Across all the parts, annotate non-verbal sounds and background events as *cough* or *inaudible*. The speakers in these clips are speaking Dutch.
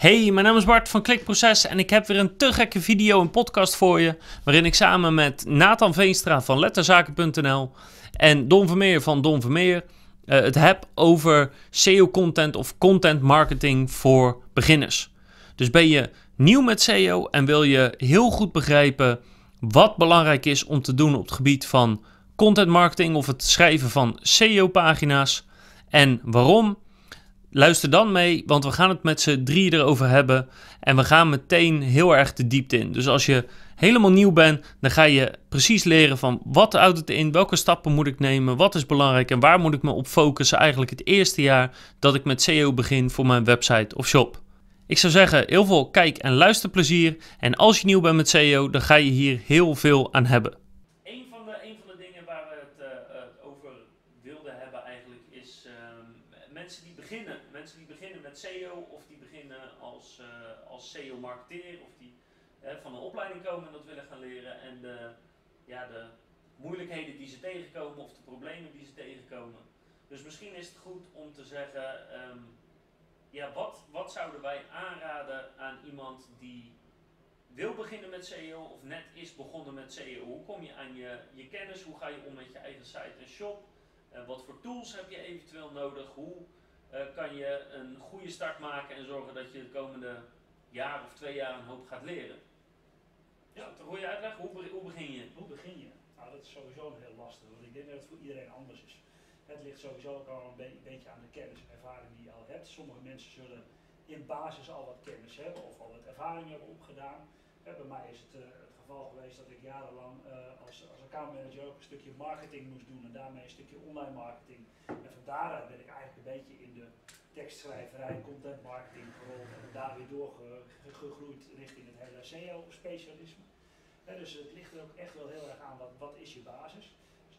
Hey, mijn naam is Bart van Klikproces en ik heb weer een te gekke video en podcast voor je. Waarin ik samen met Nathan Veenstra van letterzaken.nl en Don Vermeer van Don Vermeer uh, het heb over SEO-content of content marketing voor beginners. Dus ben je nieuw met SEO en wil je heel goed begrijpen wat belangrijk is om te doen op het gebied van content marketing of het schrijven van SEO-pagina's en waarom? Luister dan mee, want we gaan het met z'n drie erover hebben. En we gaan meteen heel erg de diepte in. Dus als je helemaal nieuw bent, dan ga je precies leren van wat houdt het in, welke stappen moet ik nemen, wat is belangrijk en waar moet ik me op focussen eigenlijk het eerste jaar dat ik met SEO begin voor mijn website of shop. Ik zou zeggen, heel veel kijk- en luisterplezier. En als je nieuw bent met SEO, dan ga je hier heel veel aan hebben. Een van de, een van de dingen waar we het uh, over wilden hebben eigenlijk is uh, mensen die beginnen. Mensen die beginnen met SEO of die beginnen als, uh, als SEO-marketeer of die van een opleiding komen en dat willen gaan leren. En de, ja, de moeilijkheden die ze tegenkomen of de problemen die ze tegenkomen. Dus misschien is het goed om te zeggen, um, ja, wat, wat zouden wij aanraden aan iemand die wil beginnen met SEO of net is begonnen met SEO? Hoe kom je aan je, je kennis? Hoe ga je om met je eigen site en shop? Uh, wat voor tools heb je eventueel nodig? Hoe uh, kan je een goede start maken en zorgen dat je de komende jaar of twee jaar een hoop gaat leren? Een goede uitleg. Hoe, hoe begin je? Hoe begin je? Nou, dat is sowieso heel lastig, want ik denk dat het voor iedereen anders is. Het ligt sowieso ook al een, be een beetje aan de kennis en ervaring die je al hebt. Sommige mensen zullen in basis al wat kennis hebben of al wat ervaring hebben opgedaan. Ja, bij mij is het, uh, het geval geweest dat ik jarenlang uh, als, als accountmanager ook een stukje marketing moest doen en daarmee een stukje online marketing. En van daaruit ben ik eigenlijk een beetje in de tekstschrijverij, content marketing gerold en daar weer doorgegroeid richting het hele SEO-specialisme. dus het ligt er ook echt wel heel erg aan wat, wat is je basis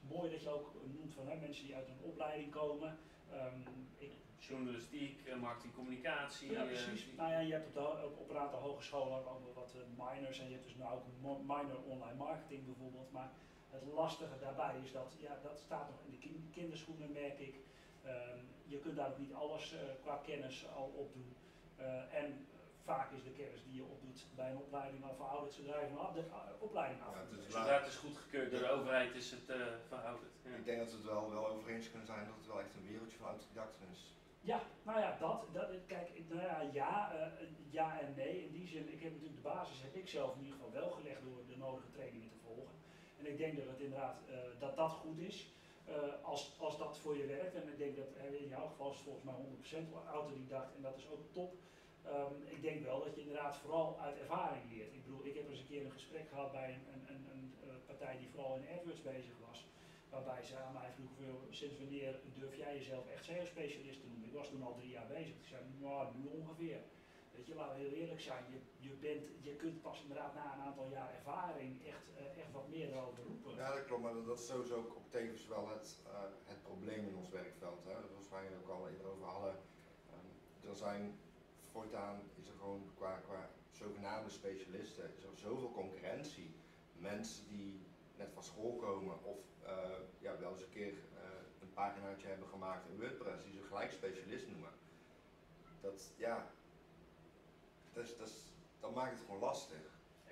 mooi dat je ook noemt van hè, mensen die uit een opleiding komen. Um, ik, Journalistiek, marketing, communicatie. Ja, precies. Uh, nou ja, je hebt op, de, op, op, een aantal hogescholen ook wel wat uh, minors en je hebt dus nu ook een minor online marketing bijvoorbeeld. Maar het lastige daarbij is dat, ja, dat staat nog in de kind, kinderschoenen merk ik. Um, je kunt daar ook niet alles uh, qua kennis al opdoen. en vaak is de kennis die je opdoet bij een opleiding al verouderd zodra je van de opleiding af. Ja, dus zodra het is goedgekeurd door de overheid is het uh, verouderd. Ja. Ik denk dat we het wel, wel over eens kunnen zijn dat het wel echt een wereldje van autodidacten is. Ja, nou ja, dat, dat kijk, nou ja, ja, uh, ja en nee. In die zin, ik heb natuurlijk de basis, heb ik zelf in ieder geval wel gelegd door de nodige trainingen te volgen. En ik denk dat het inderdaad, uh, dat dat goed is. Uh, als, als dat voor je werkt, en ik denk dat in jouw geval is volgens mij 100% autodidact en dat is ook top. Um, ik denk wel dat je inderdaad vooral uit ervaring leert. Ik bedoel, ik heb eens een keer een gesprek gehad bij een, een, een, uh, partij die vooral in AdWords bezig was. Waarbij ze aan mij vroeg, sinds wanneer durf jij jezelf echt SEO-specialist te noemen? Ik was toen al drie jaar bezig. Ik zei, nou, nu ongeveer. Weet je, laten heel eerlijk zijn. Je, je, bent, je kunt pas inderdaad na een aantal jaar ervaring echt, uh, echt wat meer erover roepen. Ja, dat klopt. Maar dat is sowieso ook op tevens wel het, uh, het probleem in ons werkveld. Hè. Dat waar je ook al eerder over hadden. Um, er zijn voortaan is er gewoon qua, qua zogenaamde specialisten is er zoveel concurrentie. Mensen die net van school komen of uh, ja, wel eens een keer een paginaatje hebben gemaakt in WordPress die ze gelijk specialist noemen. Dat ja, dat, is, dat, is, dat maakt het gewoon lastig.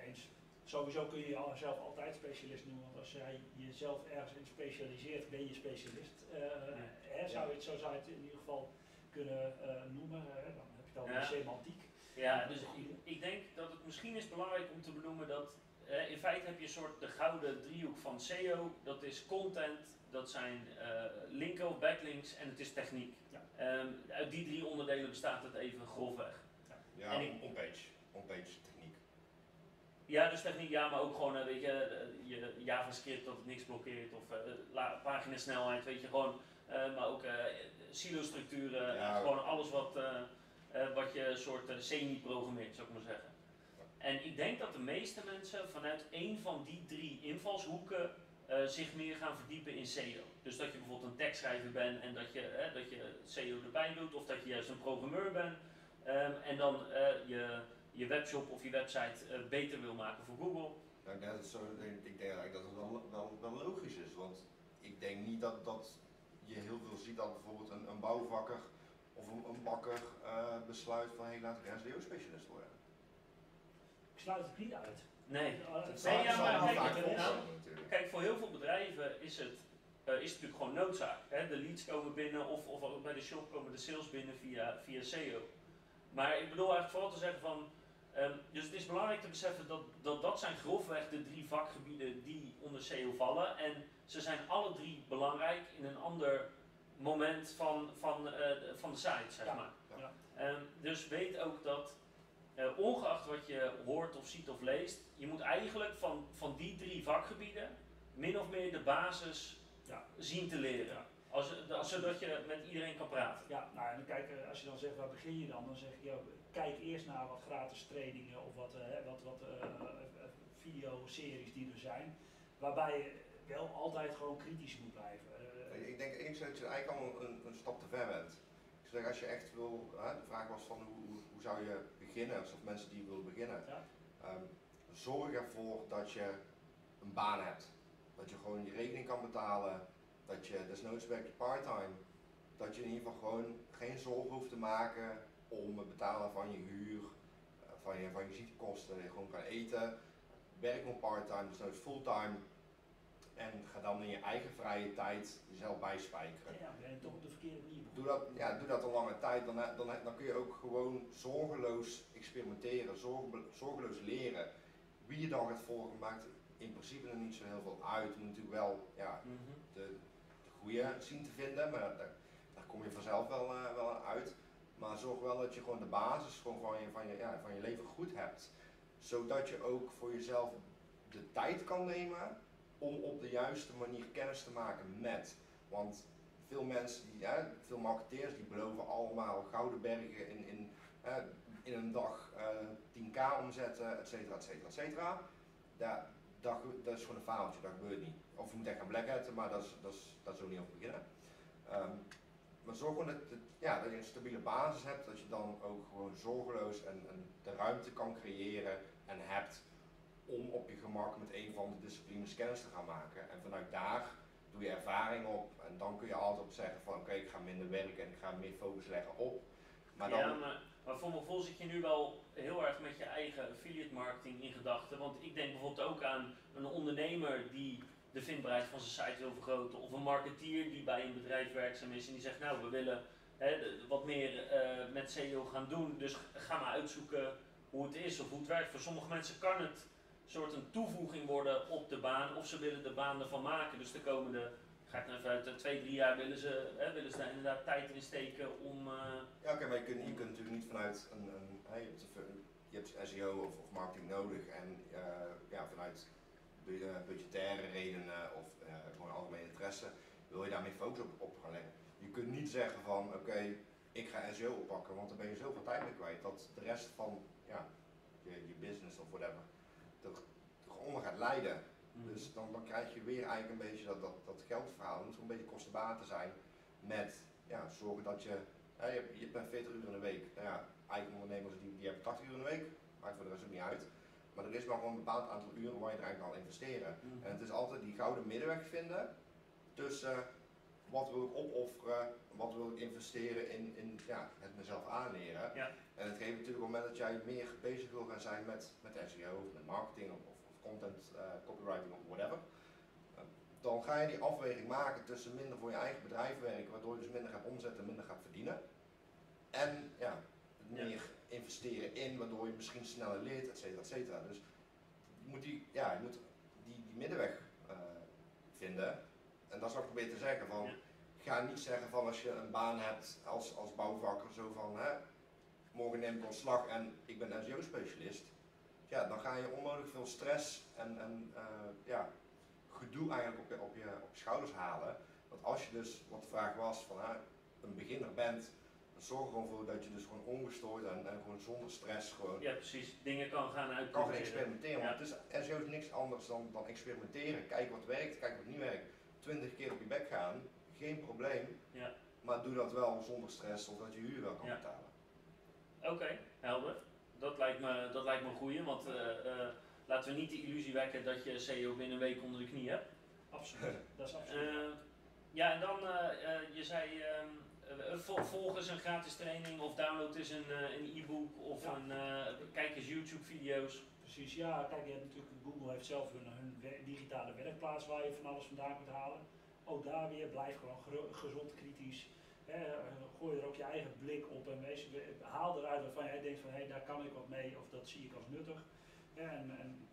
Eens. Sowieso kun je jezelf altijd specialist noemen, want als jij jezelf ergens in specialiseert, ben je specialist. Uh, ja. hè, zou je het, zo zou je het in ieder geval kunnen noemen. dan dan ja. semantiek. Ja, dus ik, ik, denk dat het misschien is belangrijk om te benoemen dat uh, in feite heb je een soort de gouden driehoek van SEO. Dat is content, dat zijn uh, linken of backlinks en het is techniek. Ja. Um, uit die drie onderdelen bestaat het even grofweg. Ja, on-page, on-page techniek. Ja, dus techniek, ja, maar ook gewoon, uh, weet je, je JavaScript dat het niks blokkeert of paginasnelheid, weet je, gewoon, maar ook silo-structuren, ja, gewoon alles wat uh, wat je soort uh, semi-programmeert, zou ik maar zeggen. En ik denk dat de meeste mensen vanuit één van die drie invalshoeken uh, zich meer gaan verdiepen in SEO. Dus dat je bijvoorbeeld een tekstschrijver bent en dat je, dat je SEO erbij doet, of dat je juist een programmeur bent um, en dan je, je webshop of je website beter wil maken voor Google. Nou, dat is zo, ik denk eigenlijk dat het wel, wel, wel logisch is, want ik denk niet dat, dat je heel veel ziet dat bijvoorbeeld een, een bouwvakker Of een, een bakker eh, besluit van, hé, hey, laat ik SEO-specialist worden. Ik sluit het niet uit. Nee. Uh, Dat Nee, zal- ja, maar kijk, nou. Kijk, voor heel veel bedrijven is het, eh, is het natuurlijk gewoon noodzaak. Hè? De leads komen binnen of, of ook bij de shop komen de sales binnen via, via SEO. Maar ik bedoel eigenlijk vooral te zeggen van, ehm, dus het is belangrijk te beseffen dat, dat dat zijn grofweg de drie vakgebieden die onder SEO vallen. En ze zijn alle drie belangrijk in een ander moment van, van, eh, van de site, zeg Ja, maar. ja. Ehm, dus weet ook dat, eh, ongeacht wat je hoort of ziet of leest, je moet eigenlijk van, van die drie vakgebieden min of meer de basis Ja. zien te leren. Als, dat- zodat je met iedereen kan praten. Ja, nou en kijk, eh, als je dan zegt waar begin je dan, dan zeg ik ja, kijk eerst naar wat gratis trainingen of wat, eh, wat, wat eh, videoseries die er zijn, waarbij je wel altijd gewoon kritisch moet blijven. Eh, Ik denk eerst dat je eigenlijk al een, een stap te ver bent. Ik zeg, als je echt wil, hè, de vraag was van hoe, hoe, hoe zou je beginnen, of mensen die willen beginnen. Ja. Ehm, zorg ervoor dat je een baan hebt. Dat je gewoon je rekening kan betalen, dat je desnoods werkt je parttime. Dat je in ieder geval gewoon geen zorgen hoeft te maken om het betalen van je huur, eh, van je, van je ziektekosten, dat je gewoon kan eten. Werk gewoon parttime, desnoods fulltime. En ga dan in je eigen vrije tijd jezelf bijspijkeren. ja, ben je toch op de verkeerde manier Doe dat, ja, doe dat een lange tijd, dan, dan, dan kun je ook gewoon zorgeloos experimenteren, zorge- zorgeloos leren. Wie je dan gaat volgen maakt in principe nog niet zo heel veel uit. Je moet natuurlijk wel ja, de, de goede zien te vinden, maar daar, kom je vanzelf wel, eh, wel aan uit. Maar zorg wel dat je gewoon de basis gewoon van, je, van, je, ja, van je leven goed hebt. Zodat je ook voor jezelf de tijd kan nemen om op de juiste manier kennis te maken met. Want veel mensen, die, veel marketeers, die beloven allemaal gouden bergen in, in, in een dag eh 10k omzetten, et cetera, et cetera, et cetera. Dat, dat is gewoon een faaltje, dat gebeurt niet. Of je moet echt gaan blackhatten, maar dat is, dat is, dat is niet over beginnen. Ehm, maar zorg gewoon dat, ja, dat je een stabiele basis hebt, dat je dan ook gewoon zorgeloos en, de ruimte kan creëren en hebt om op je gemak met een van de disciplines kennis te gaan maken. En vanuit daar doe je ervaring op en dan kun je altijd op zeggen van oké, ik ga minder werken en ik ga meer focus leggen op. Maar dan, maar voor mijn gevoel zit je nu wel heel erg met je eigen affiliate marketing in gedachten. Want ik denk bijvoorbeeld ook aan een ondernemer die de vindbaarheid van zijn site wil vergroten. Of een marketeer die bij een bedrijf werkzaam is en die zegt nou we willen hè, wat meer eh, met SEO gaan doen. Dus ga maar uitzoeken hoe het is of hoe het werkt. Voor sommige mensen kan het soort een toevoeging worden op de baan. Of ze willen de baan ervan maken. Dus de komende, ga ik nou even uit, eh, twee, drie jaar willen ze, hè, willen ze inderdaad tijd in steken om... eh, ja, oké, maar je kunt, je kunt natuurlijk niet vanuit een, een je, hebt, SEO of, marketing nodig en eh, ja, vanuit bu- budgettaire redenen of gewoon algemene interesse wil je daar meer focus op, op gaan leggen. Je kunt niet zeggen van oké, ik ga SEO oppakken, want dan ben je zoveel tijd mee kwijt dat de rest van ja, je, je business of whatever er, er onder gaat lijden. Dus dan, dan krijg je weer eigenlijk een beetje dat, dat, dat geldverhaal. Het moet gewoon een beetje kostenbaten zijn met ja, zorgen dat je, ja, je, bent 40 uur in de week. Nou ja, eigen ondernemers die, die hebben 80 uur in de week, maakt voor de rest ook niet uit. Maar er is maar gewoon een bepaald aantal uren waar je er eigenlijk kan investeren. Mhm. En het is altijd die gouden middenweg vinden tussen wat wil ik opofferen, wat wil ik investeren in, in ja, het mezelf aanleren. Ja. En het geeft natuurlijk op het moment dat jij meer bezig wil gaan zijn met, met SEO of met marketing of content, eh, copywriting of whatever. eh, Dan ga je die afweging maken tussen minder voor je eigen bedrijf werken, waardoor je dus minder gaat omzetten, minder gaat verdienen. En ja, meer investeren in, waardoor je misschien sneller leert, et cetera, et cetera. Dus je moet die, ja, je moet die, die middenweg eh, vinden. En dat zou ik proberen te zeggen van, Ja. ga niet zeggen van als je een baan hebt als, als bouwvakker, zo van hè, morgen neem ik ontslag en ik ben SEO-specialist. Ja, dan ga je onnodig veel stress en, en eh, ja, gedoe eigenlijk op je, op, je, op je schouders halen. Want als je dus, wat de vraag was, van hè, een beginner bent, dan zorg er gewoon voor dat je dus gewoon ongestoord en, en gewoon zonder stress gewoon Ja, precies. Dingen kan gaan kan gaan uitproberen. experimenteren. Ja. Want het is, SEO is niks anders dan, dan experimenteren. Kijken wat werkt, kijken wat niet werkt. Twintig keer op je bek gaan, geen probleem. Ja. Maar doe dat wel zonder stress, zodat je huur wel kan Ja. betalen. Oké, helder. Dat lijkt me, dat lijkt me een goeie, want eh, eh, laten we niet de illusie wekken dat je SEO binnen een week onder de knie hebt. Absoluut. *laughs* Dat is absoluut. Eh, ja, en dan, je zei, ehm, eh, vol- volg eens een gratis training of download eens een een e-book of Ja. een, kijk eens YouTube video's. Precies, ja, kijk, je hebt natuurlijk, Google heeft zelf hun, hun digitale werkplaats waar je van alles vandaan kunt halen. Ook daar weer, blijf gewoon gezond kritisch. Hè, gooi er ook je eigen blik op en wees, we- haal eruit waarvan jij denkt van hé, daar kan ik wat mee of dat zie ik als nuttig. Hè, en, en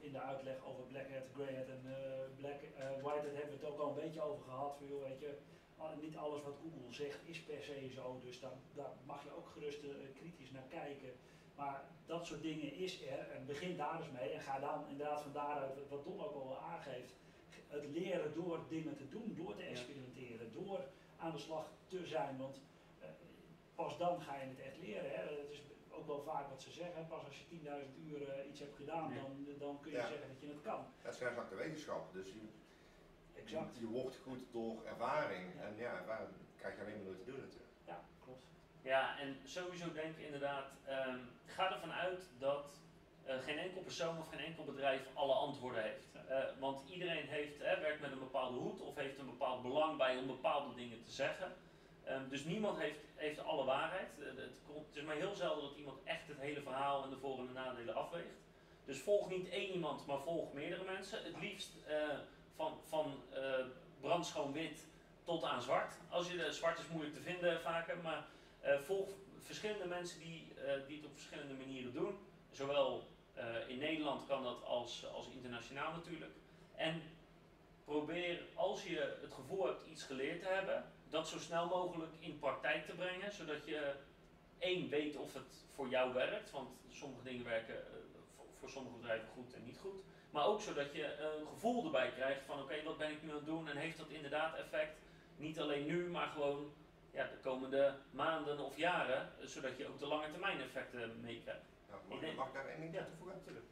in de uitleg over Black Hat, Grey Hat en eh, Black, eh, White Hat hebben we het ook al een beetje over gehad. Van, joh, weet je, niet alles wat Google zegt is per se zo, dus daar, daar mag je ook gerust eh, kritisch naar kijken. Maar dat soort dingen is er en begin daar eens mee en ga dan inderdaad van daaruit, wat- Don ook al aangeeft, het leren door dingen te doen, door te experimenteren, door aan de slag te zijn. Want eh, pas dan ga je het echt leren. Hè. Dat is ook wel vaak wat ze zeggen, pas als je 10.000 uur iets hebt gedaan, Ja. dan, dan kun je Ja. zeggen dat je het kan. Het is net de wetenschap, dus je, Exact. je wordt goed door ervaring. Ja. En ja, ervaring krijg je alleen maar door te doen natuurlijk. Ja, klopt. Ja, en sowieso denk ik inderdaad, ehm, ga ervan uit dat geen enkel persoon of geen enkel bedrijf alle antwoorden heeft. Eh, want iedereen heeft, eh, werkt met een bepaalde hoed of heeft een bepaald belang bij om bepaalde dingen te zeggen. Ehm, dus niemand heeft, heeft alle waarheid. Eh, het, is maar heel zelden dat iemand echt het hele verhaal en de voor- en de nadelen afweegt. Dus volg niet één iemand, maar volg meerdere mensen. Het liefst eh, van, van eh, brandschoon wit tot aan zwart. Als je zwart is moeilijk te vinden vaker, maar eh, volg verschillende mensen die, eh, die het op verschillende manieren doen. Zowel eh, in Nederland kan dat als, als internationaal natuurlijk. En probeer als je het gevoel hebt iets geleerd te hebben, dat zo snel mogelijk in praktijk te brengen, zodat je één weet of het voor jou werkt, want sommige dingen werken eh, voor, voor sommige bedrijven goed en niet goed. Maar ook zodat je een gevoel erbij krijgt van oké, wat ben ik nu aan het doen en heeft dat inderdaad effect? Niet alleen nu, maar gewoon ja, de komende maanden of jaren, eh, zodat je ook de lange termijn effecten meekrijgt. Ja, mag, Ik denk- mag ik daar één ding Ja. toe toevoegen? Natuurlijk.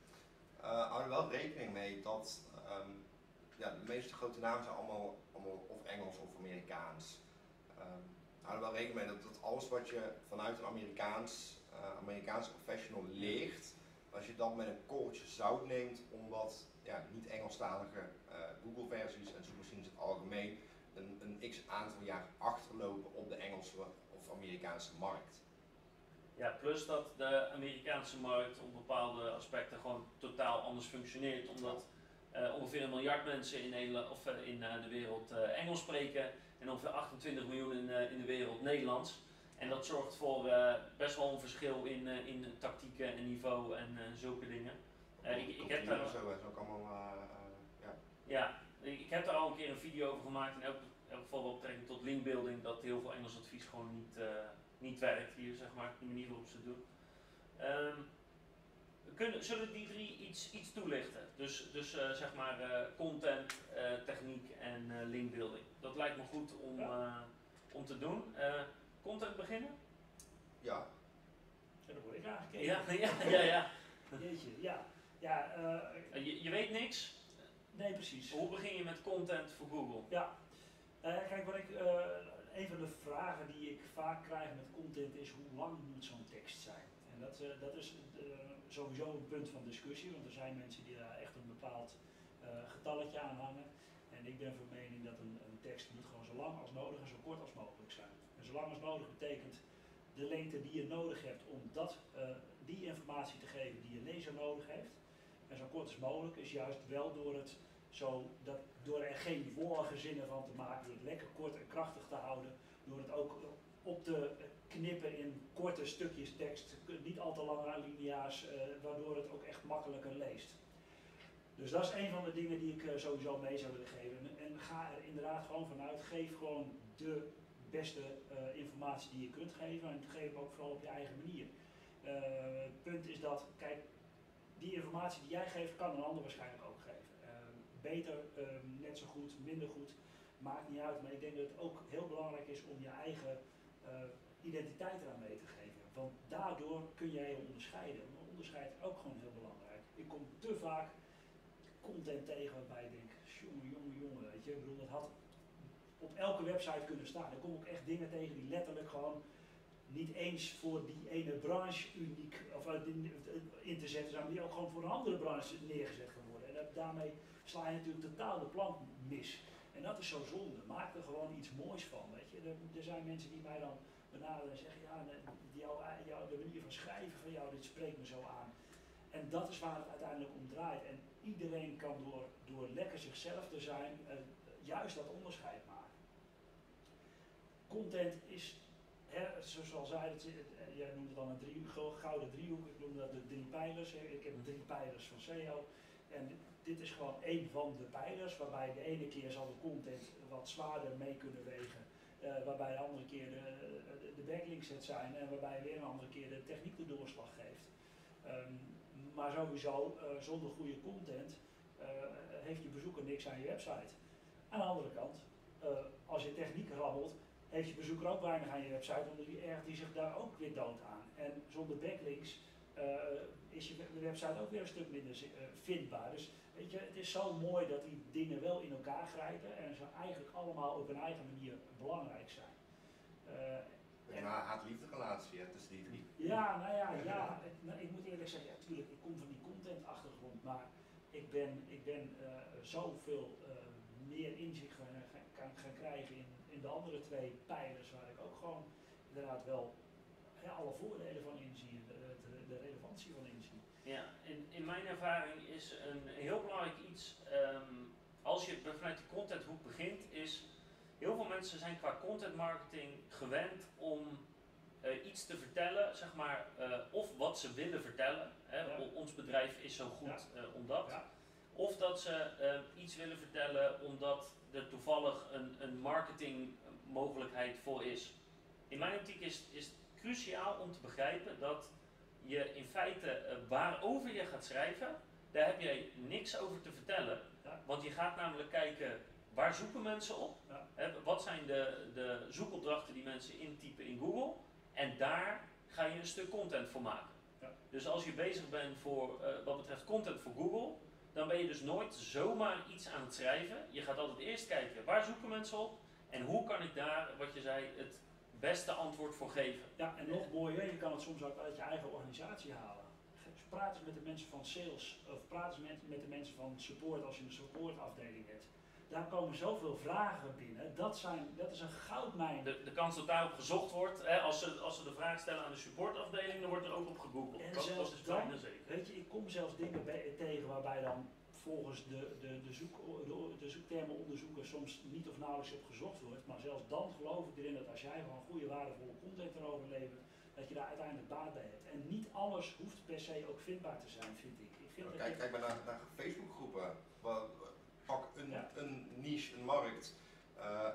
Uh, hou er wel rekening mee dat ehm, ja, de meeste grote namen zijn allemaal, allemaal of Engels of Amerikaans. Ehm hou er wel rekening mee dat, dat alles wat je vanuit een Amerikaans, eh, Amerikaanse professional leert, als je dat met een korreltje zout neemt, omdat ja, niet Engelstalige eh, Google-versies en zoekmachines in het algemeen een, een x aantal jaar achterlopen op de Engelse of Amerikaanse markt. Ja, plus dat de Amerikaanse markt op bepaalde aspecten gewoon totaal anders functioneert. Omdat eh, ongeveer een miljard mensen in, Nederland, of, eh, in eh, de wereld Engels spreken en ongeveer 28 miljoen in, in de wereld Nederlands. En dat zorgt voor best wel een verschil in, in tactieken en niveau en zulke dingen. Ik, ik heb daar, zo, is ook allemaal, ja. ja, ik, heb daar al een keer een video over gemaakt. In elk, elk geval wel betrekking tot linkbuilding. Dat heel veel Engels advies gewoon niet, niet werkt hier, zeg maar. De manier waarop ze het doen. Ehm, we kunnen, zullen die drie iets, iets toelichten? Dus, dus eh, zeg maar eh, content, eh, techniek en eh, linkbuilding. Dat lijkt me goed om, eh, om te doen. Eh, content beginnen? ja, En dan word ik aangekeken. Ja, ja, ja. ja. Jeetje, ja. Ja, Je, je weet niks. nee precies. Hoe begin je met content voor Google? Ja, Eh, kijk, wat ik, eh, een van de vragen die ik vaak krijg met content is hoe lang moet zo'n tekst zijn? En dat, eh, dat is eh, sowieso een punt van discussie, want er zijn mensen die daar echt een bepaald eh, getalletje aan hangen. En ik ben van mening dat een, een tekst moet gewoon zo lang als nodig en zo kort als mogelijk zijn. En zo lang als nodig betekent de lengte die je nodig hebt om dat, die informatie te geven die je lezer nodig heeft. En zo kort als mogelijk is juist wel door het zo dat, door er geen wollige zinnen van te maken, door het lekker kort en krachtig te houden, door het ook op te knippen in korte stukjes tekst, niet al te lange alinea's, eh, waardoor het ook echt makkelijker leest. Dus dat is een van de dingen die ik eh, sowieso mee zou willen geven. En, ga er inderdaad gewoon vanuit, geef gewoon de beste eh, informatie die je kunt geven en geef ook vooral op je eigen manier. Eh, het punt is dat, kijk, die informatie die jij geeft, kan een ander waarschijnlijk ook geven. Beter, eh, net zo goed, minder goed, maakt niet uit. Maar ik denk dat het ook heel belangrijk is om je eigen eh, identiteit eraan mee te geven. Want daardoor kun jij je onderscheiden. En onderscheid is ook gewoon heel belangrijk. Ik kom te vaak content tegen waarbij ik denk, jongen, jongen, jongen, weet je. Ik bedoel, dat had op elke website kunnen staan. Er komen ook echt dingen tegen die letterlijk gewoon niet eens voor die ene branche uniek of in te zetten zijn, maar die ook gewoon voor een andere branche neergezet gaan worden. En daarmee sla je natuurlijk totaal de plank mis. En dat is zo zonde. Maak er gewoon iets moois van. Weet je. Er, er zijn mensen die mij dan benaderen en zeggen, ja, jouw, jouw, de manier van schrijven van jou, dit spreekt me zo aan. En dat is waar het uiteindelijk om draait. En iedereen kan door, door lekker zichzelf te zijn, uh, juist dat onderscheid maken. Content is, hè, zoals zij het, uh, jij noemde dan een drie, gouden driehoek, ik noemde dat de drie pijlers. Ik heb drie pijlers van SEO. En dit is gewoon één van de pijlers, waarbij de ene keer zal de content wat zwaarder mee kunnen wegen. Uh, waarbij de andere keer de, backlinks het zijn en waarbij weer een andere keer de techniek de doorslag geeft. Um, maar sowieso, uh, zonder goede content uh, heeft je bezoeker niks aan je website. Aan de andere kant, als je techniek rammelt, heeft je bezoeker ook weinig aan je website, omdat die ergt die zich daar ook weer dood aan. En zonder backlinks is je website ook weer een stuk minder vindbaar. Dus weet je, het is zo mooi dat die dingen wel in elkaar grijpen en ze eigenlijk allemaal op hun eigen manier belangrijk zijn. Uh, en maar haat-liefde relatie tussen die drie. Ja, nou ja, *laughs* ja. nou, ik moet eerlijk zeggen, natuurlijk, ik kom van die contentachtergrond, maar ik ben, ik ben uh, zoveel uh, meer inzicht gaan, gaan, gaan krijgen in, in de andere twee pijlers, waar ik ook gewoon inderdaad wel ja, alle voordelen van inzien, de, de, de, relevantie van inzien. Ja, in, in mijn ervaring is een heel belangrijk iets, um, als je vanuit die contenthoek begint, is heel veel mensen zijn qua content marketing gewend om uh, iets te vertellen, zeg maar, uh, of wat ze willen vertellen. Hè, ja. Ons bedrijf is zo goed ja. uh, omdat. Ja. Of dat ze iets willen vertellen omdat er toevallig een, een marketingmogelijkheid voor is. In mijn optiek is, is het cruciaal om te begrijpen dat je in feite waarover je gaat schrijven, daar heb jij niks over te vertellen. Want je gaat namelijk kijken waar zoeken mensen op? Ja. wat zijn de, de zoekopdrachten die mensen intypen in Google? En daar ga je een stuk content voor maken. Ja. Dus als je bezig bent voor, uh, wat betreft content voor Google, dan ben je dus nooit zomaar iets aan het schrijven. Je gaat altijd eerst kijken waar zoeken mensen op en hoe kan ik daar, wat je zei, het beste antwoord voor geven. Ja, en nog mooier, je kan het soms ook uit je eigen organisatie halen. Praat eens met de mensen van sales of praat eens met, met de mensen van support als je een supportafdeling hebt daar komen zoveel vragen binnen. Dat, zijn, dat is een goudmijn. De, de kans dat daarop gezocht wordt, hè, als, ze, als ze de vraag stellen aan de supportafdeling, dan wordt er ook op gegoogeld. En dat, zelfs dat is dan, zeker. Weet je, ik kom zelfs dingen bij, tegen waarbij dan volgens de, de, de, zoek, de, soms niet of nauwelijks op gezocht wordt. Maar zelfs dan geloof ik erin dat als jij gewoon goede waardevolle content erover levert, dat je daar uiteindelijk baat bij hebt. En niet alles hoeft per se ook vindbaar te zijn, vind ik. ik vind kijk, kijk maar naar, naar Facebookgroepen pak een, ja. een niche, een markt, uh,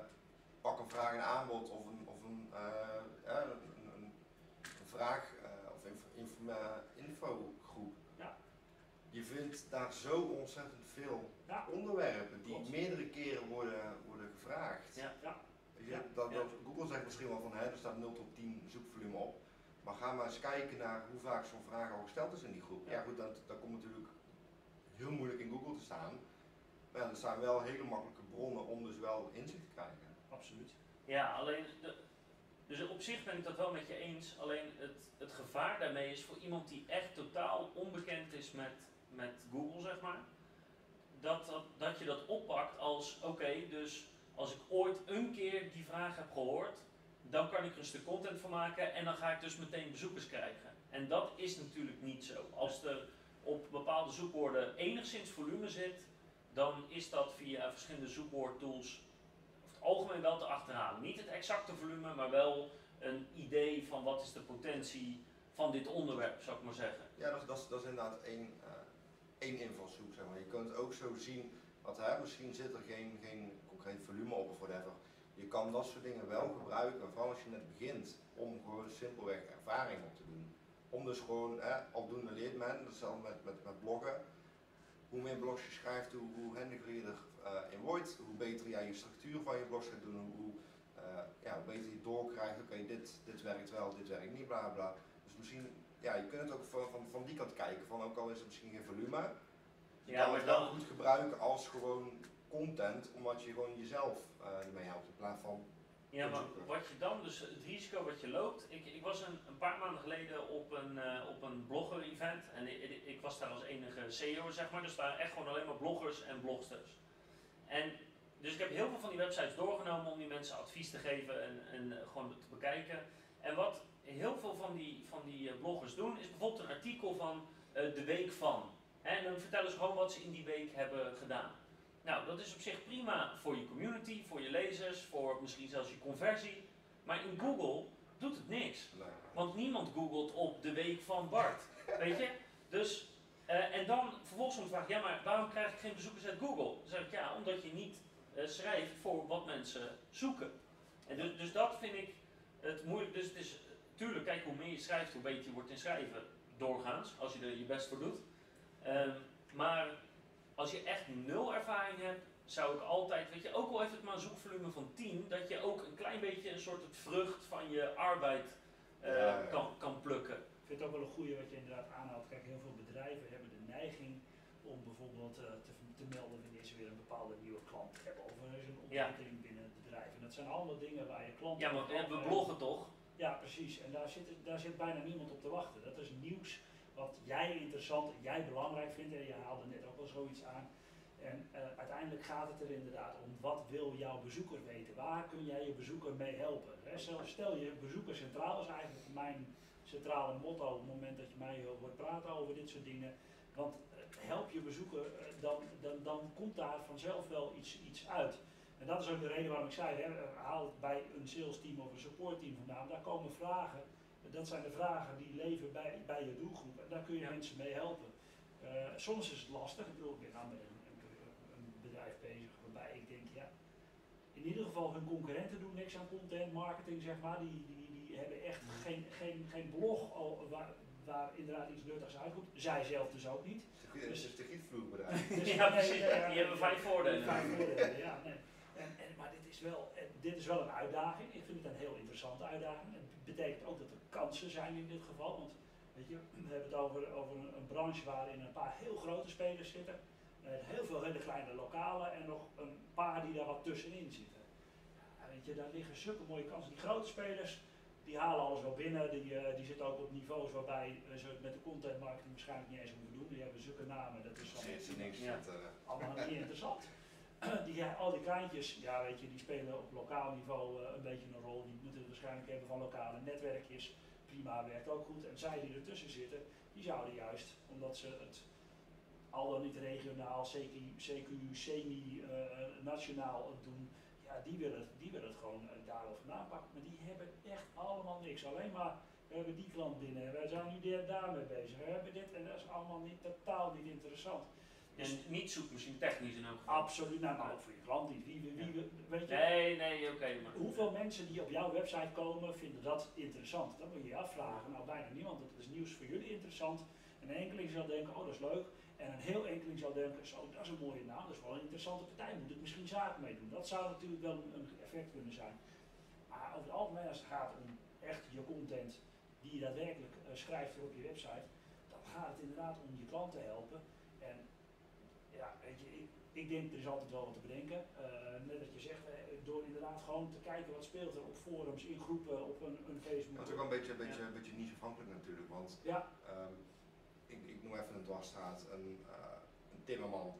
pak een vraag en aanbod of een, of een, uh, een, een, een vraag uh, of info, info. Je vindt daar zo ontzettend veel ja. onderwerpen die Klopt. meerdere keren worden, worden gevraagd. Ja. Ja. Je, dat, dat, Google zegt misschien wel van hè, er staat 0 tot 10 zoekvolume op. Maar ga maar eens kijken naar hoe vaak zo'n vraag al gesteld is in die groep. Ja, goed, dat, dat komt natuurlijk heel moeilijk in Google te staan. Maar er zijn wel hele makkelijke bronnen om dus wel inzicht te krijgen. Absoluut. Ja, alleen, de, dus op zich ben ik dat wel met je eens. Alleen het, het gevaar daarmee is voor iemand die echt totaal onbekend is met, met Google, zeg maar. Dat, dat, je dat oppakt als, oké, dus als ik ooit een keer die vraag heb gehoord, dan kan ik er een stuk content van maken en dan ga ik dus meteen bezoekers krijgen. En dat is natuurlijk niet zo. Als er op bepaalde zoekwoorden enigszins volume zit, dan is dat via verschillende zoekwoordtools over het algemeen wel te achterhalen. Niet het exacte volume, maar wel een idee van wat is de potentie van dit onderwerp, zou ik maar zeggen. Ja, dat, dat, dat is inderdaad één, uh, één invalshoek. Zeg maar. Je kunt ook zo zien, wat, hè, misschien zit er geen, geen concreet volume op of whatever. Je kan dat soort dingen wel gebruiken, vooral als je net begint, om gewoon simpelweg ervaring op te doen. Om dus gewoon, hè, aldoende leert men, hetzelfde met, met, met bloggen, hoe meer blogs je schrijft, hoe, hoe handiger je erin uh, wordt, hoe beter jij je structuur van je blogs gaat doen, hoe, uh, ja, hoe beter je doorkrijgt, oké, okay, dit, dit werkt wel, dit werkt niet, bla bla. Dus misschien, ja, je kunt het ook van, van, van die kant kijken, van ook al is het misschien geen volume, je ja, kan het wel goed gebruiken als gewoon content, omdat je gewoon jezelf uh, ermee helpt in plaats van ja, maar wat je dan, dus het risico wat je loopt. Ik, ik was een, een paar maanden geleden op een, uh, op een blogger-event en ik, ik, was daar als enige CEO, zeg maar. Dus daar waren echt gewoon alleen maar bloggers en blogsters. En dus ik heb heel veel van die websites doorgenomen om die mensen advies te geven en, en eh, gewoon te bekijken. En wat heel veel van die, van die eh, bloggers doen, is bijvoorbeeld een artikel van eh, de week van. En dan vertellen ze gewoon wat ze in die week hebben gedaan. Nou, dat is op zich prima voor je community, voor je lezers, voor misschien zelfs je conversie. Maar in Google doet het niks. Want niemand googelt op de week van Bart. Weet je? Dus, eh, en dan vervolgens om te vragen, ja maar waarom krijg ik geen bezoekers uit Google? Dan zeg ik ja, omdat je niet schrijft voor wat mensen zoeken. En dus, dus dat vind ik het moeilijk. Dus het is, tuurlijk, kijk hoe meer je schrijft, hoe beter je wordt in schrijven. Doorgaans, als je er je best voor doet. Ehm, maar als je echt nul ervaring hebt, zou ik altijd, weet je, ook al heeft het maar een zoekvolume van 10, dat je ook een klein beetje een soort het vrucht van je arbeid eh, Ja, ja. Kan, kan plukken. Ik vind het ook wel een goede wat je inderdaad aanhaalt. Kijk, heel veel bedrijven hebben de neiging om bijvoorbeeld eh, te, te melden wanneer ze weer een bepaalde nieuwe klant hebben. Of er is een ontwikkeling binnen het bedrijf. En dat zijn allemaal dingen waar je klanten... Ja, maar we bloggen toch? Ja, precies. En daar zit, daar zit bijna niemand op te wachten. Dat is nieuws wat jij interessant, jij belangrijk vindt. En je haalde net ook wel zoiets aan. En eh, uiteindelijk gaat het er inderdaad om, wat wil jouw bezoeker weten? Waar kun jij je bezoeker mee helpen? Stel, je bezoeker centraal is eigenlijk mijn centrale motto op het moment dat je mij hoort praten over dit soort dingen. Want eh, help je bezoeker, eh, dan, dan, dan komt daar vanzelf wel iets, iets uit. En dat is ook de reden waarom ik zei, hè, eh, haal het bij een sales team of een support team vandaan. Daar komen vragen, dat zijn de vragen die leven bij, bij je doelgroep. En daar kun je Ja. mensen mee helpen. Eh, soms is het lastig. Ik bedoel, ik ben met een, een, een bedrijf bezig waarbij ik denk, ja, in ieder geval hun concurrenten doen niks aan content marketing, zeg maar. Die, die, die hebben echt geen, geen, geen blog al- waar, waar inderdaad iets nuttigs uitkomt. Zij zelf dus ook niet. Het is de. Dus- Ja, precies. ja, Die hebben vijf voordelen. Vijf voordelen, ja. Nee. En, en, maar dit is, wel, en dit is wel een uitdaging. Ik vind het een heel interessante uitdaging. Het betekent ook dat er kansen zijn in dit geval. Want weet je, we hebben het over, over een, een branche waarin een paar heel grote spelers zitten. Heel veel hele kleine lokale en nog een paar die daar wat tussenin zitten. Ja, weet je, daar liggen zulke mooie kansen. Die grote spelers, die halen alles wel binnen. Die, eh, die zitten ook op niveaus waarbij eh, ze het met de content marketing waarschijnlijk niet eens hoeven doen. Die hebben zulke namen. Dat is niks. Ja. allemaal niet interessant. *clears throat* Die, al die kleintjes, ja weet je, die spelen op lokaal niveau eh, een beetje een rol. Die moeten het waarschijnlijk hebben van lokale netwerkjes. Prima, werkt ook goed. En zij die ertussen zitten, die zouden juist, omdat ze het al dan niet regionaal, CQ, semi-nationaal doen, ja, die willen, het- die willen het gewoon uh, daarover napakken. Maar die hebben echt allemaal niks. Alleen maar, we hebben die klant binnen, wij zijn nu daar- daarmee bezig, we hebben dit en dat is allemaal niet, totaal niet interessant. Dus En niet zoekmachine technisch in elk geval. Absoluut, nou, maar ook voor je klant niet. Wie, wie, wie- weet je, Nee, nee, oké. maar hoeveel mensen die op jouw website komen vinden dat interessant? Dat moet je je afvragen. Nou, bijna niemand. Het is nieuws voor jullie interessant. En een enkeling zal denken, oh dat is leuk. En een heel enkeling zal denken, zo, dat is een mooie naam, dat is wel een interessante partij, moet ik misschien zaken mee doen. Dat zou natuurlijk wel een, effect kunnen zijn. Maar over het algemeen, als het gaat om echt je content die je daadwerkelijk eh, schrijft voor op je website, dan gaat het inderdaad om je klant te helpen. En ik, denk er is altijd wel wat te bedenken. Eh, net wat je zegt, eh, door inderdaad gewoon te kijken wat speelt er op forums, in groepen, op een, een Facebook. Het is ook wel een beetje, een beetje, een beetje niche-afhankelijk natuurlijk, want Ja, ehm, ik, ik noem even een dwarsstraat, een, eh, een timmerman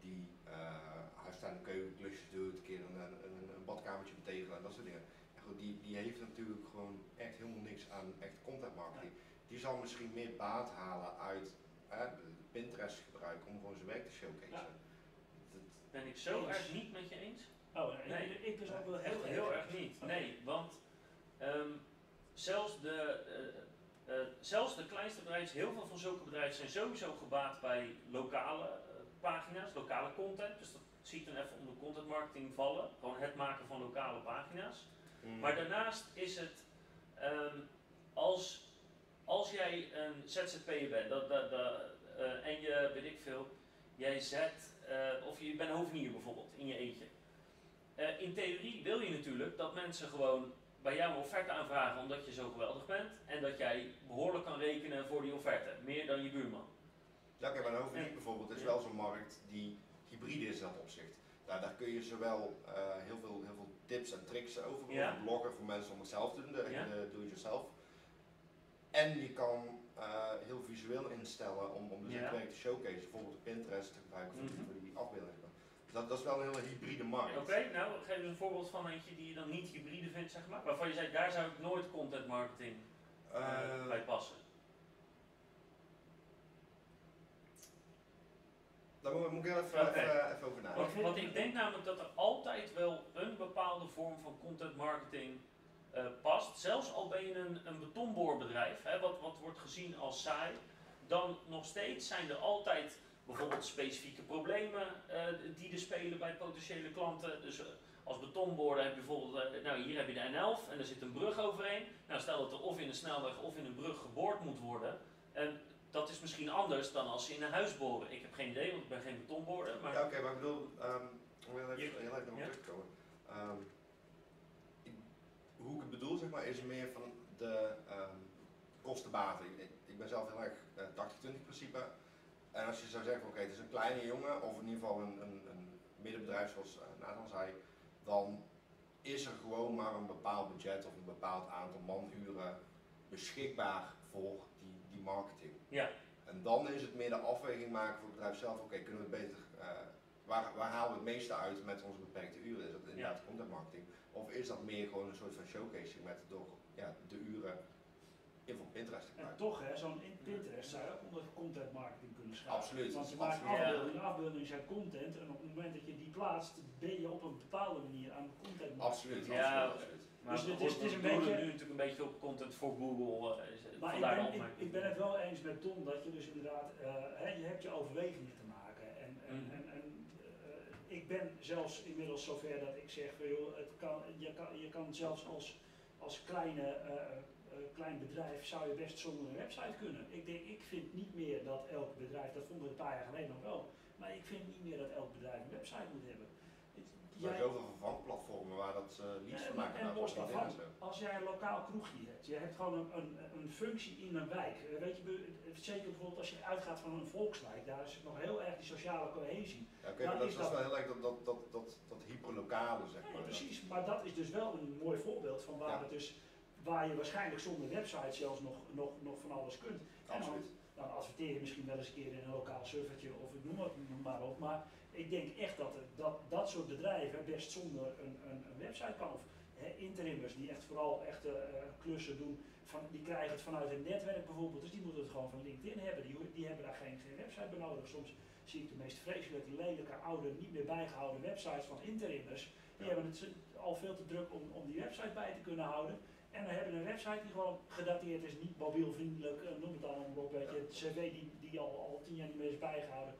die uh, huistuin keukenklusjes doet, een keer een, een, een, een badkamertje betegelen en dat soort dingen. En goed, die, die heeft natuurlijk gewoon echt helemaal niks aan echt content marketing. Die zal misschien meer baat halen uit eh, Pinterest gebruiken om gewoon zijn werk te showcaseen. Ben ik zo Eens. erg niet met je eens. oh, nee, Nee. ik, dus ook wel Echt heel, heel erg niet. Nee, want ehm, zelfs, de, eh, eh, zelfs de kleinste bedrijven, heel veel van zulke bedrijven zijn sowieso gebaat bij lokale eh, pagina's, lokale content. Dus dat zie ik dan even onder content marketing vallen. Gewoon het maken van lokale pagina's. Mm. Maar daarnaast is het, ehm, als, als jij een ZZP'er bent dat, dat, dat, eh, en je, weet ik veel, jij zet, eh, of je bent hovenier bijvoorbeeld, in je eentje. Eh, in theorie wil je natuurlijk dat mensen gewoon bij jou een offerte aanvragen omdat je zo geweldig bent en dat jij behoorlijk kan rekenen voor die offerte, meer dan je buurman. Ja, kijk, maar een hovenier bijvoorbeeld is Ja. wel zo'n markt die hybride is in dat opzicht. Daar, daar kun je zowel eh, heel, veel, heel veel tips en tricks over Ja. bloggen voor mensen om het zelf te doen, de, Ja. de do-it-yourself. En je kan eh, heel visueel instellen om, om dus werk te showcase, bijvoorbeeld op Pinterest te gebruiken voor, Mhm. voor die afbeeldingen. Dat, dat is wel een hele hybride markt. Oké, nou geef eens een voorbeeld van eentje die je dan niet hybride vindt, zeg maar. Waarvan je zei, daar zou ik nooit content marketing eh, Eh, bij passen. daar moet, ik heel even, even, even over nadenken. Want, want ik denk namelijk dat er altijd wel een bepaalde vorm van content marketing eh, past. Zelfs al ben je een, een betonboorbedrijf, hè, wat, wat wordt gezien als saai, dan nog steeds zijn er altijd bijvoorbeeld specifieke problemen eh, die er spelen bij potentiële klanten. Dus eh, als betonboorder heb je bijvoorbeeld, nou hier heb je de N11 en er zit een brug overheen. Nou stel dat er of in een snelweg of in een brug geboord moet worden. En dat is misschien anders dan als ze in een huis boren. Ik heb geen idee, want ik ben geen betonboorder. Maar Ja, oké, maar ik bedoel, ehm om heel even, heel even nog ja? terug te komen. Ehm, ik- hoe ik het bedoel, zeg maar, is meer van de ehm kostenbaten. Ik, ben zelf heel erg eh 80-20 principe. En als je zou zeggen, oké, het is een kleine jongen, of in ieder geval een, een, een middenbedrijf zoals eh, Nathan zei, dan is er gewoon maar een bepaald budget of een bepaald aantal manuren beschikbaar voor die, die marketing. ja, En dan is het meer de afweging maken voor het bedrijf zelf. Oké, kunnen we het beter, eh, waar, waar halen we het meeste uit met onze beperkte uren? Is dat inderdaad content marketing? Of is dat meer gewoon een soort van showcasing met door ja, de uren in voor Pinterest te En gebruiken? toch, hè, zo'n in Pinterest zou je ook onder content marketing kunnen schrijven. Absoluut, Want je maakt afbeeldingen, afbeeldingen zijn content. En op het moment dat je die plaatst, ben je op een bepaalde manier aan content marketing. Absoluut, Ja, absoluut, absoluut. maar Dus het is- het is een beetje- nu natuurlijk een beetje op content voor Google. eh, Maar ik de ben, ik, ben het wel eens met Tom dat je dus inderdaad, eh, hè, je hebt je overwegingen te maken. En, en, Mhm. en, en eh, ik ben zelfs inmiddels zover dat ik zeg, joh, het kan, je, kan, je kan zelfs als, als kleine, eh, eh, klein bedrijf zou je best zonder een website kunnen. Ik, denk, ik vind niet meer dat elk bedrijf, dat vonden we een paar jaar geleden nog wel, maar ik vind niet meer dat elk bedrijf een website moet hebben. Er zijn zoveel vervangplatformen waar dat En, en los daarvan, LinkedIn en zo. als jij een lokaal kroegje hebt, je hebt gewoon een, een, een functie in een wijk. Eh, Weet je, zeker bijvoorbeeld als je uitgaat van een volkswijk, daar is nog heel erg die sociale cohesie. Ja, oké, maar dat is wel heel erg dat, dat, dat, dat, dat hyperlokale, zeg Ja, maar. precies, maar dat is dus wel een mooi voorbeeld van waar, Ja. het dus, waar je waarschijnlijk zonder website zelfs nog, nog, nog van alles kunt. En. Dan, dan adverteer je misschien wel eens een keer in een lokaal servertje of ik noem het maar op. Maar ik denk echt dat het, dat, dat soort bedrijven best zonder een, een, een website kan. Of hè, interimmers die echt vooral echte eh, klussen doen, van, die krijgen het vanuit het netwerk bijvoorbeeld. Dus die moeten het gewoon van LinkedIn hebben. Die, die hebben daar geen, geen website bij nodig. Soms zie ik de meest vreselijke, lelijke, oude, niet meer bijgehouden websites van interimmers. Die Ja. hebben het al veel te druk om, om die website bij te kunnen houden. En dan hebben we een website die gewoon gedateerd is, niet mobielvriendelijk, eh, noem het allemaal op. Weet je, het cv die, die al, al tien jaar niet meer is bijgehouden.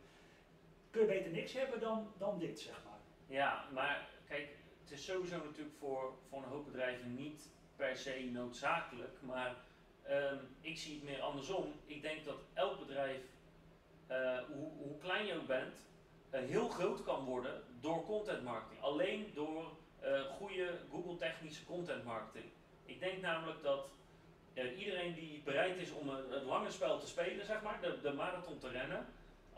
Kun je beter niks hebben dan, dan dit, zeg maar. Ja, maar kijk, het is sowieso natuurlijk voor, voor een hoop bedrijven niet per se noodzakelijk. Maar ehm, ik zie het meer andersom. Ik denk dat elk bedrijf, eh, hoe, hoe klein je ook bent, eh, heel groot kan worden door content marketing. Alleen door eh, goede Google technische content marketing. Ik denk namelijk dat iedereen die bereid is om het lange spel te spelen, zeg maar, de, de marathon te rennen,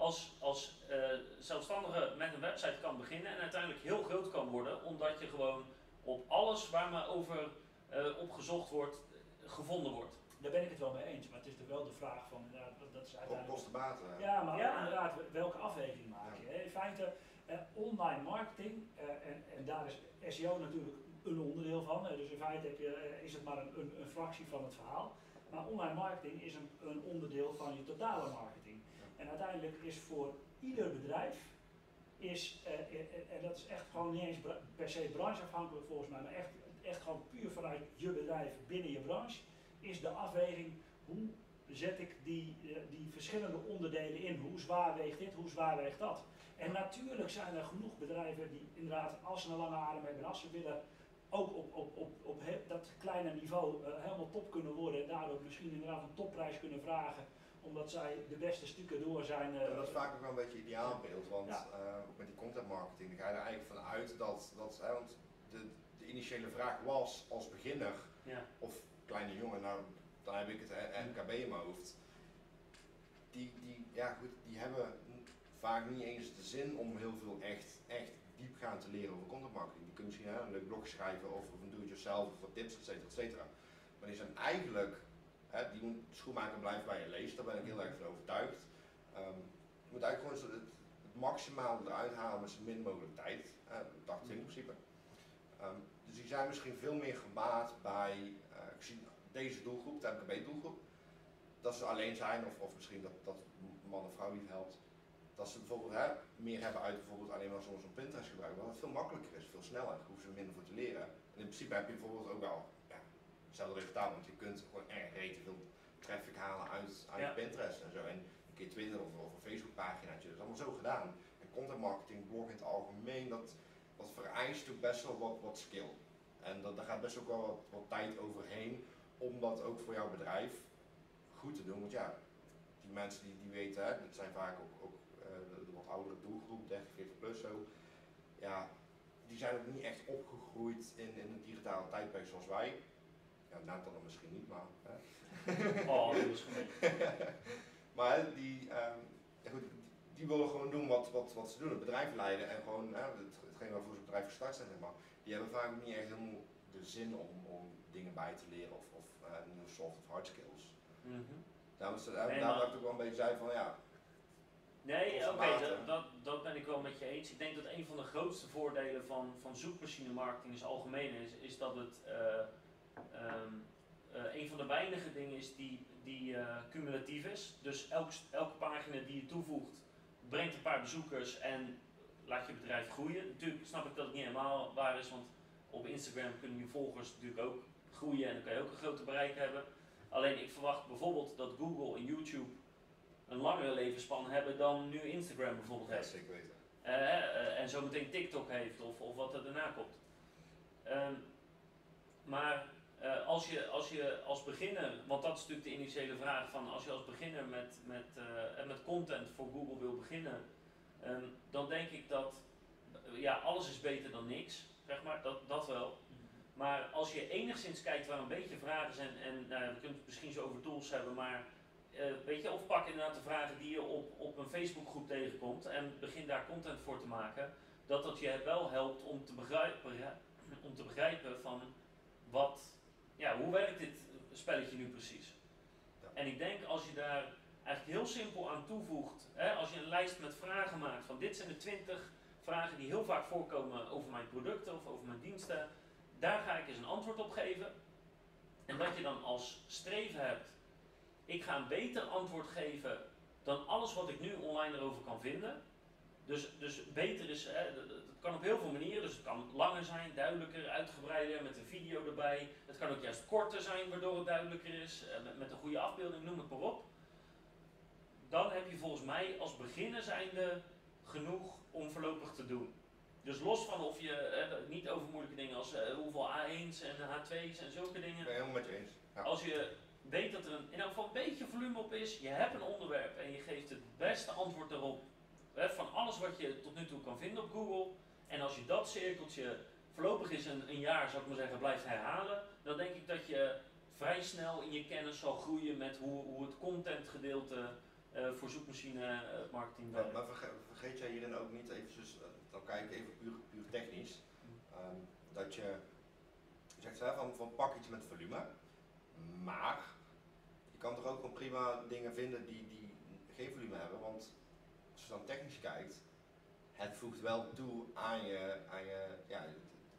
als, als eh, zelfstandige met een website kan beginnen en uiteindelijk heel groot kan worden, omdat je gewoon op alles waar maar over eh, opgezocht wordt, eh, gevonden wordt. Daar ben ik het wel mee eens, maar het is er wel de vraag van, ja, dat, is Op uiteindelijk... kostenbaten. Ja, maar Ja. inderdaad, welke afweging maak je? hè? In feite, eh, online marketing, eh, en, en daar is SEO natuurlijk een onderdeel van. dus in feite heb je, is het maar een, een, een fractie van het verhaal. Maar online marketing is een, een onderdeel van je totale marketing. En uiteindelijk is voor ieder bedrijf, is, eh, eh, eh, en dat is echt gewoon niet eens per se brancheafhankelijk volgens mij, maar echt, echt gewoon puur vanuit je bedrijf binnen je branche, is de afweging hoe zet ik die, die verschillende onderdelen in. Hoe zwaar weegt dit, hoe zwaar weegt dat? En natuurlijk zijn er genoeg bedrijven die inderdaad, als ze een lange adem hebben, als ze willen, ook op, op, op, op dat kleine niveau helemaal top kunnen worden en daardoor misschien inderdaad een topprijs kunnen vragen, omdat zij de beste stukken door zijn. eh, dat is vaak ook wel een beetje ideaalbeeld, want Ja. eh, ook met die content marketing, dan ga je er eigenlijk van uit dat, dat hè, want de, de initiële vraag was als beginner Ja. of kleine jongen, nou dan heb ik het eh, MKB in mijn hoofd. Die, die, ja goed, die hebben vaak niet eens de zin om heel veel echt, echt diepgaand te leren over content marketing. Die kunnen misschien hè, een leuk blog schrijven of, of een do-it-yourself of wat tips, et cetera, et cetera. Maar die zijn eigenlijk, hè, die moet schoenmaker blijven bij je leest, daar ben ik heel erg van overtuigd. Ehm, je moet eigenlijk gewoon het, het maximaal eruit halen met zo min mogelijk tijd. Uh, dacht ik in principe. Ehm, dus die zijn misschien veel meer gebaat bij, uh, ik zie deze doelgroep, de MKB-doelgroep, dat ze alleen zijn, of, of misschien dat, dat man of vrouw niet helpt, dat ze bijvoorbeeld hè, meer hebben uit bijvoorbeeld alleen maar soms een Pinterest gebruiken, wat het veel makkelijker is, veel sneller, daar hoeven ze minder voor te leren. En in principe heb je bijvoorbeeld ook wel ja, hetzelfde resultaat, want je kunt gewoon erg rete veel traffic halen uit Ja. Pinterest en zo. En een keer Twitter of, of een Facebook paginaatje, dat is allemaal zo gedaan. En content marketing, blog in het algemeen, dat, dat vereist ook best wel wat, wat skill. En dat, daar gaat best ook wel wat, wat tijd overheen om dat ook voor jouw bedrijf goed te doen. Want ja, die mensen die, die weten, dat zijn vaak ook, eh, de, wat oudere doelgroep, 30, 40 plus zo. Ja, die zijn ook niet echt opgegroeid in, in een digitale tijdperk zoals wij. Ja, Nathan dan misschien niet, maar. Hè. *laughs* Oh, dat is gemeen. *laughs* maar die, ehm, ja goed, die willen gewoon doen wat, wat, wat ze doen, het bedrijf leiden en gewoon hè, het, hetgeen waarvoor ze het bedrijf gestart zijn, zeg maar. Die hebben vaak niet echt helemaal de zin om, om dingen bij te leren of, of eh, nieuwe soft of hard skills. Mhm. Daarom is het, Nee, daarom dat ik ook wel een beetje zei van ja, Nee, oké, dat, dat, dat ben ik wel met je eens. Ik denk dat een van de grootste voordelen van, van zoekmachine marketing in het algemeen is, is dat het eh, ehm, eh, een van de weinige dingen is die, die eh, cumulatief is. Dus elke, elke pagina die je toevoegt, brengt een paar bezoekers en laat je bedrijf groeien. Natuurlijk snap ik dat het niet helemaal waar is, want op Instagram kunnen je volgers natuurlijk ook groeien en dan kan je ook een groter bereik hebben. Alleen ik verwacht bijvoorbeeld dat Google en YouTube een langere levensspan hebben dan nu Instagram bijvoorbeeld ja heeft. zeker weten. Eh, eh, en zometeen TikTok heeft of, of wat er daarna komt. Ehm, maar eh, als, je, als je als beginner, want dat is natuurlijk de initiële vraag van als je als beginner met, met, eh, met content voor Google wil beginnen, ehm, dan denk ik dat eh, ja, alles is beter dan niks, zeg maar, dat, dat wel. Maar als je enigszins kijkt waar een beetje vragen zijn, en ja, we kunnen het misschien zo over tools hebben, maar eh, weet je, of pak inderdaad de vragen die je op, op een Facebookgroep tegenkomt en begin daar content voor te maken, dat dat je wel helpt om te begrijpen, om te begrijpen van wat, ja, hoe werkt dit spelletje nu precies? En ik denk als je daar eigenlijk heel simpel aan toevoegt, hè, als je een lijst met vragen maakt van dit zijn de 20 vragen die heel vaak voorkomen over mijn producten of over mijn diensten, daar ga ik eens een antwoord op geven. En dat je dan als streven hebt, ik ga een beter antwoord geven dan alles wat ik nu online erover kan vinden. Dus, dus beter is, hè, kan op heel veel manieren. Dus het kan langer zijn, duidelijker, uitgebreider, met een video erbij. Het kan ook juist korter zijn, waardoor het duidelijker is, eh, met, met een goede afbeelding, noem het maar op. Dan heb je volgens mij als beginner zijnde genoeg om voorlopig te doen. Dus los van of je, eh, niet over moeilijke dingen als eh, hoeveel A1's en H2's en zulke dingen. Ik ben helemaal met je eens. Ja. Als je weet dat er een, in elk geval een beetje volume op is, je hebt een onderwerp en je geeft het beste antwoord hè, van alles wat je tot nu toe kan vinden op Google. En als je dat cirkeltje voorlopig is een, een jaar, zou ik maar zeggen, blijft herhalen, dan denk ik dat je vrij snel in je kennis zal groeien met hoe, hoe het contentgedeelte eh, voor zoekmachine eh, marketing werkt. maar verge- vergeet jij hierin ook niet eventjes, eh, dan kijk ik even puur, puur technisch, ehm, dat je, je zegt hè, van, van pak iets met volume, maar je kan toch ook gewoon prima dingen vinden die, die geen volume hebben, want als je dan technisch kijkt, het voegt wel toe aan je, aan je ja,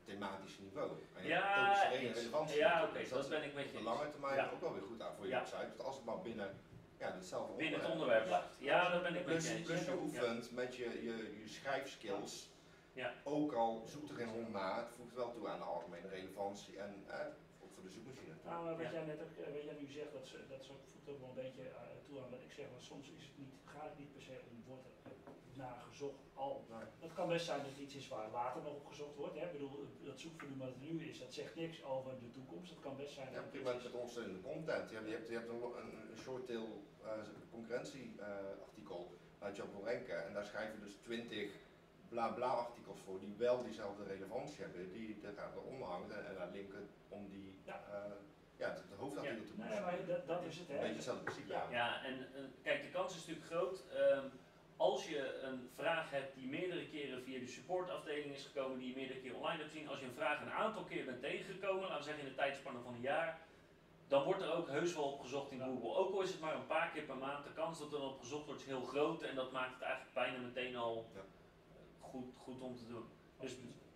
thematische niveau, aan je Ja, relevantie. Ja, oké, Dus dat ben ik met je op de lange termijn Ja. ook wel weer goed aan voor je Ja. website, dus als het maar binnen ja, hetzelfde Binnen het onderwerp blijft. Ja, dat ben ik met je eens. plus je Ja. oefent met je, je, je schrijfskills. Ja. Ook al zoekt er geen hond naar, het voegt wel toe aan de algemene relevantie en eh, ook voor de zoekmachine. Nou, maar wat Ja. jij net ook, eh, wat jij nu zegt, dat, ze- dat voegt ook wel een beetje eh, toe aan wat ik zeg. Want soms is het niet, gaat het niet per se om wordt er naar gezocht al. Nee. Het kan best zijn dat het iets is waar later nog op gezocht wordt. Hè. Ik bedoel, dat zoekvolume wat er nu is, dat zegt niks over de toekomst. Het kan best zijn Ja, dat het iets is. met content. Je hebt, je hebt, je hebt een, een, een short tail concurrentieartikel waar je op wil ranken en daar schrijven dus 20 bla bla artikels voor die wel diezelfde relevantie hebben, die gaat eronder hangen en, daar linken om die Ja. eh, ja, het, het hoofdartikel te Nee, maar dat, dat is het. Een Hè. beetje hetzelfde principe. Ja. Ja, en kijk, de kans is natuurlijk groot. ehm, als je een vraag hebt die meerdere keren via de supportafdeling is gekomen, die je meerdere keren online hebt gezien, als je een vraag een aantal keer bent tegengekomen, laten we zeggen in de tijdspanne van een jaar, dan wordt er ook heus wel op gezocht in. Google. Ook al is het maar een paar keer per maand, de kans dat er op gezocht wordt is heel groot en dat maakt het eigenlijk bijna meteen al Ja. goed, goed om te doen. Dus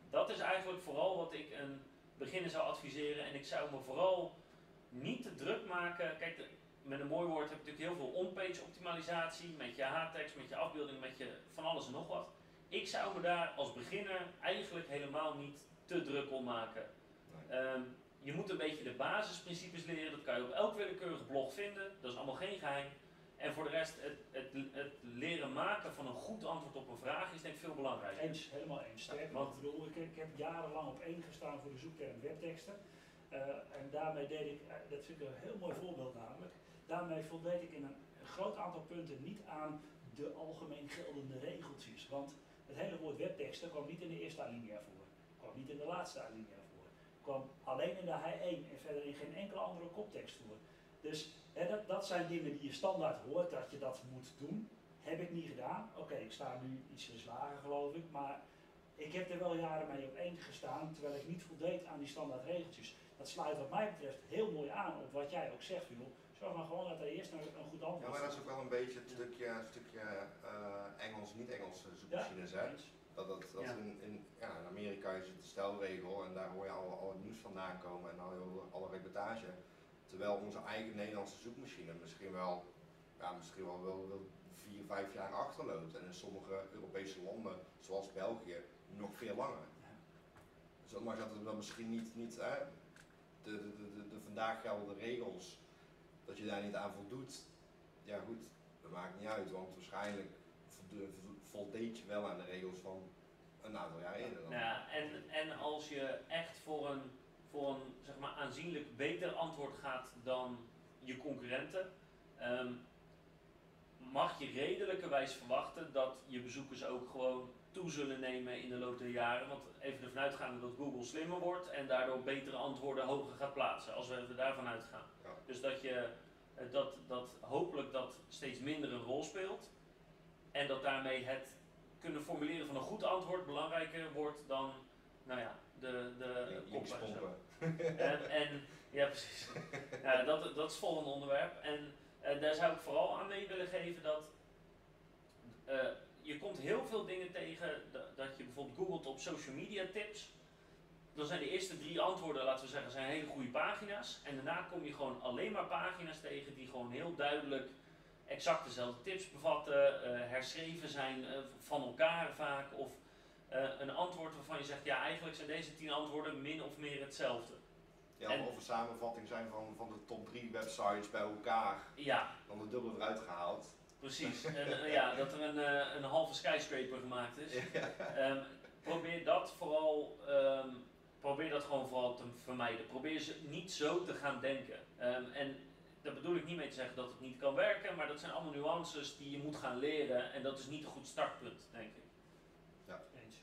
dat is eigenlijk vooral wat ik een beginner zou adviseren. En ik zou me vooral niet te druk maken. Kijk, met een mooi woord heb je natuurlijk heel veel optimalisatie. Met je haattekst, met je afbeelding, met je van alles en nog wat. Ik zou me daar als beginner eigenlijk helemaal niet te druk om maken. Nee. Ehm, je moet een beetje de basisprincipes leren. Dat kan je op elk willekeurig blog vinden. Dat is allemaal geen geheim. En voor de rest, het, het, het leren maken van een goed antwoord op een vraag is denk ik veel belangrijker. Eens, helemaal eens. Sterker Want- ik bedoel, ik, ik heb jarenlang op één gestaan voor de zoekterm webteksten. Eh, en daarmee deed ik, eh, dat vind ik een heel mooi voorbeeld namelijk, daarmee voldeed ik in een groot aantal punten niet aan de algemeen geldende regeltjes. Want het hele woord webteksten kwam niet in de eerste alinea voor, kwam niet in de laatste alinea voor, kwam alleen in de H1 en verder in geen enkele andere koptekst voor. Dus hè, dat, dat zijn dingen die je standaard hoort dat je dat moet doen. Heb ik niet gedaan. Oké, ik sta nu iets lager geloof ik, maar ik heb er wel jaren mee op één gestaan, terwijl ik niet voldeed aan die standaard regeltjes. Dat sluit wat mij betreft heel mooi aan op wat jij ook zegt, joh. Zorg maar gewoon dat er eerst een, een goed antwoord Ja, maar dat is ook wel een beetje het stukje, stukje eh, Engels, niet-Engelse zoekmachines. hè? Eens. Dat, dat, dat Ja. in, in, ja, in Amerika is het de stelregel en daar hoor je al, al het nieuws vandaan komen en al alle, alle reportage. Terwijl onze eigen Nederlandse zoekmachine misschien wel, ja, misschien wel, wel, wel vier, vijf jaar achterloopt. En in sommige Europese landen, zoals België, nog veel langer. Dus dat maakt dat het dan misschien niet, niet hè, de, de, de, de, de vandaag geldende regels, dat je daar niet aan voldoet. Ja goed, dat maakt niet uit, want waarschijnlijk voldeed je wel aan de regels van een aantal jaar eerder. Dan. Ja, en, en als je echt voor een, voor een zeg maar, aanzienlijk beter antwoord gaat dan je concurrenten, ehm, mag je redelijkerwijs verwachten dat je bezoekers ook gewoon toe zullen nemen in de loop der jaren. Want even ervan uitgaande dat Google slimmer wordt en daardoor betere antwoorden hoger gaat plaatsen, als we daarvan uitgaan. Ja. Dus dat je eh, dat, dat hopelijk dat steeds minder een rol speelt. En dat daarmee het kunnen formuleren van een goed antwoord belangrijker wordt dan nou ja, de, de *laughs* en. En, ja, precies. Ja, dat, dat is het volgende onderwerp. En eh, daar zou ik vooral aan mee willen geven dat eh, je komt heel veel dingen tegen dat, je bijvoorbeeld googelt op social media tips. Dan zijn de eerste drie antwoorden, laten we zeggen, zijn hele goede pagina's. En daarna kom je gewoon alleen maar pagina's tegen die gewoon heel duidelijk exact dezelfde tips bevatten, eh, herschreven zijn eh, van elkaar vaak. Of eh, een antwoord waarvan je zegt, ja eigenlijk zijn deze tien antwoorden min of meer hetzelfde. Ja, En- of een samenvatting zijn van, van de top 3 websites bij elkaar, Ja, dan de dubbele eruit gehaald. Precies. En, eh, ja, dat er een, eh, een halve skyscraper gemaakt is. Ehm, probeer dat vooral, ehm, probeer dat gewoon vooral te vermijden. Probeer ze niet zo te gaan denken. Ehm, en daar bedoel ik niet mee te zeggen dat het niet kan werken, maar dat zijn allemaal nuances die je moet gaan leren en dat is niet een goed startpunt, denk ik. Eens.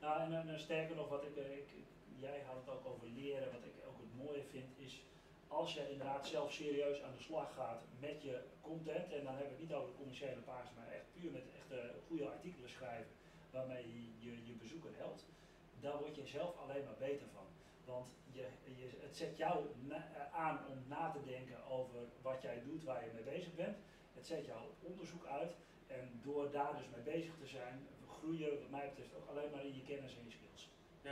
Nou, en, sterker nog, wat ik, eh, ik, ik- jij had het ook over leren, wat ik ook het mooie vind, is als je inderdaad zelf serieus aan de slag gaat met je content, en dan hebben we het niet over de commerciële pagina, maar echt puur met echte goede artikelen schrijven, waarmee je je, bezoeker helpt, daar word je zelf alleen maar beter van. Want je, je, het zet jou eh, aan om na te denken over wat jij doet, waar je mee bezig bent. Het zet jou op onderzoek uit. En door daar dus mee bezig te zijn, groei je wat mij betreft ook alleen maar in je kennis en je skills.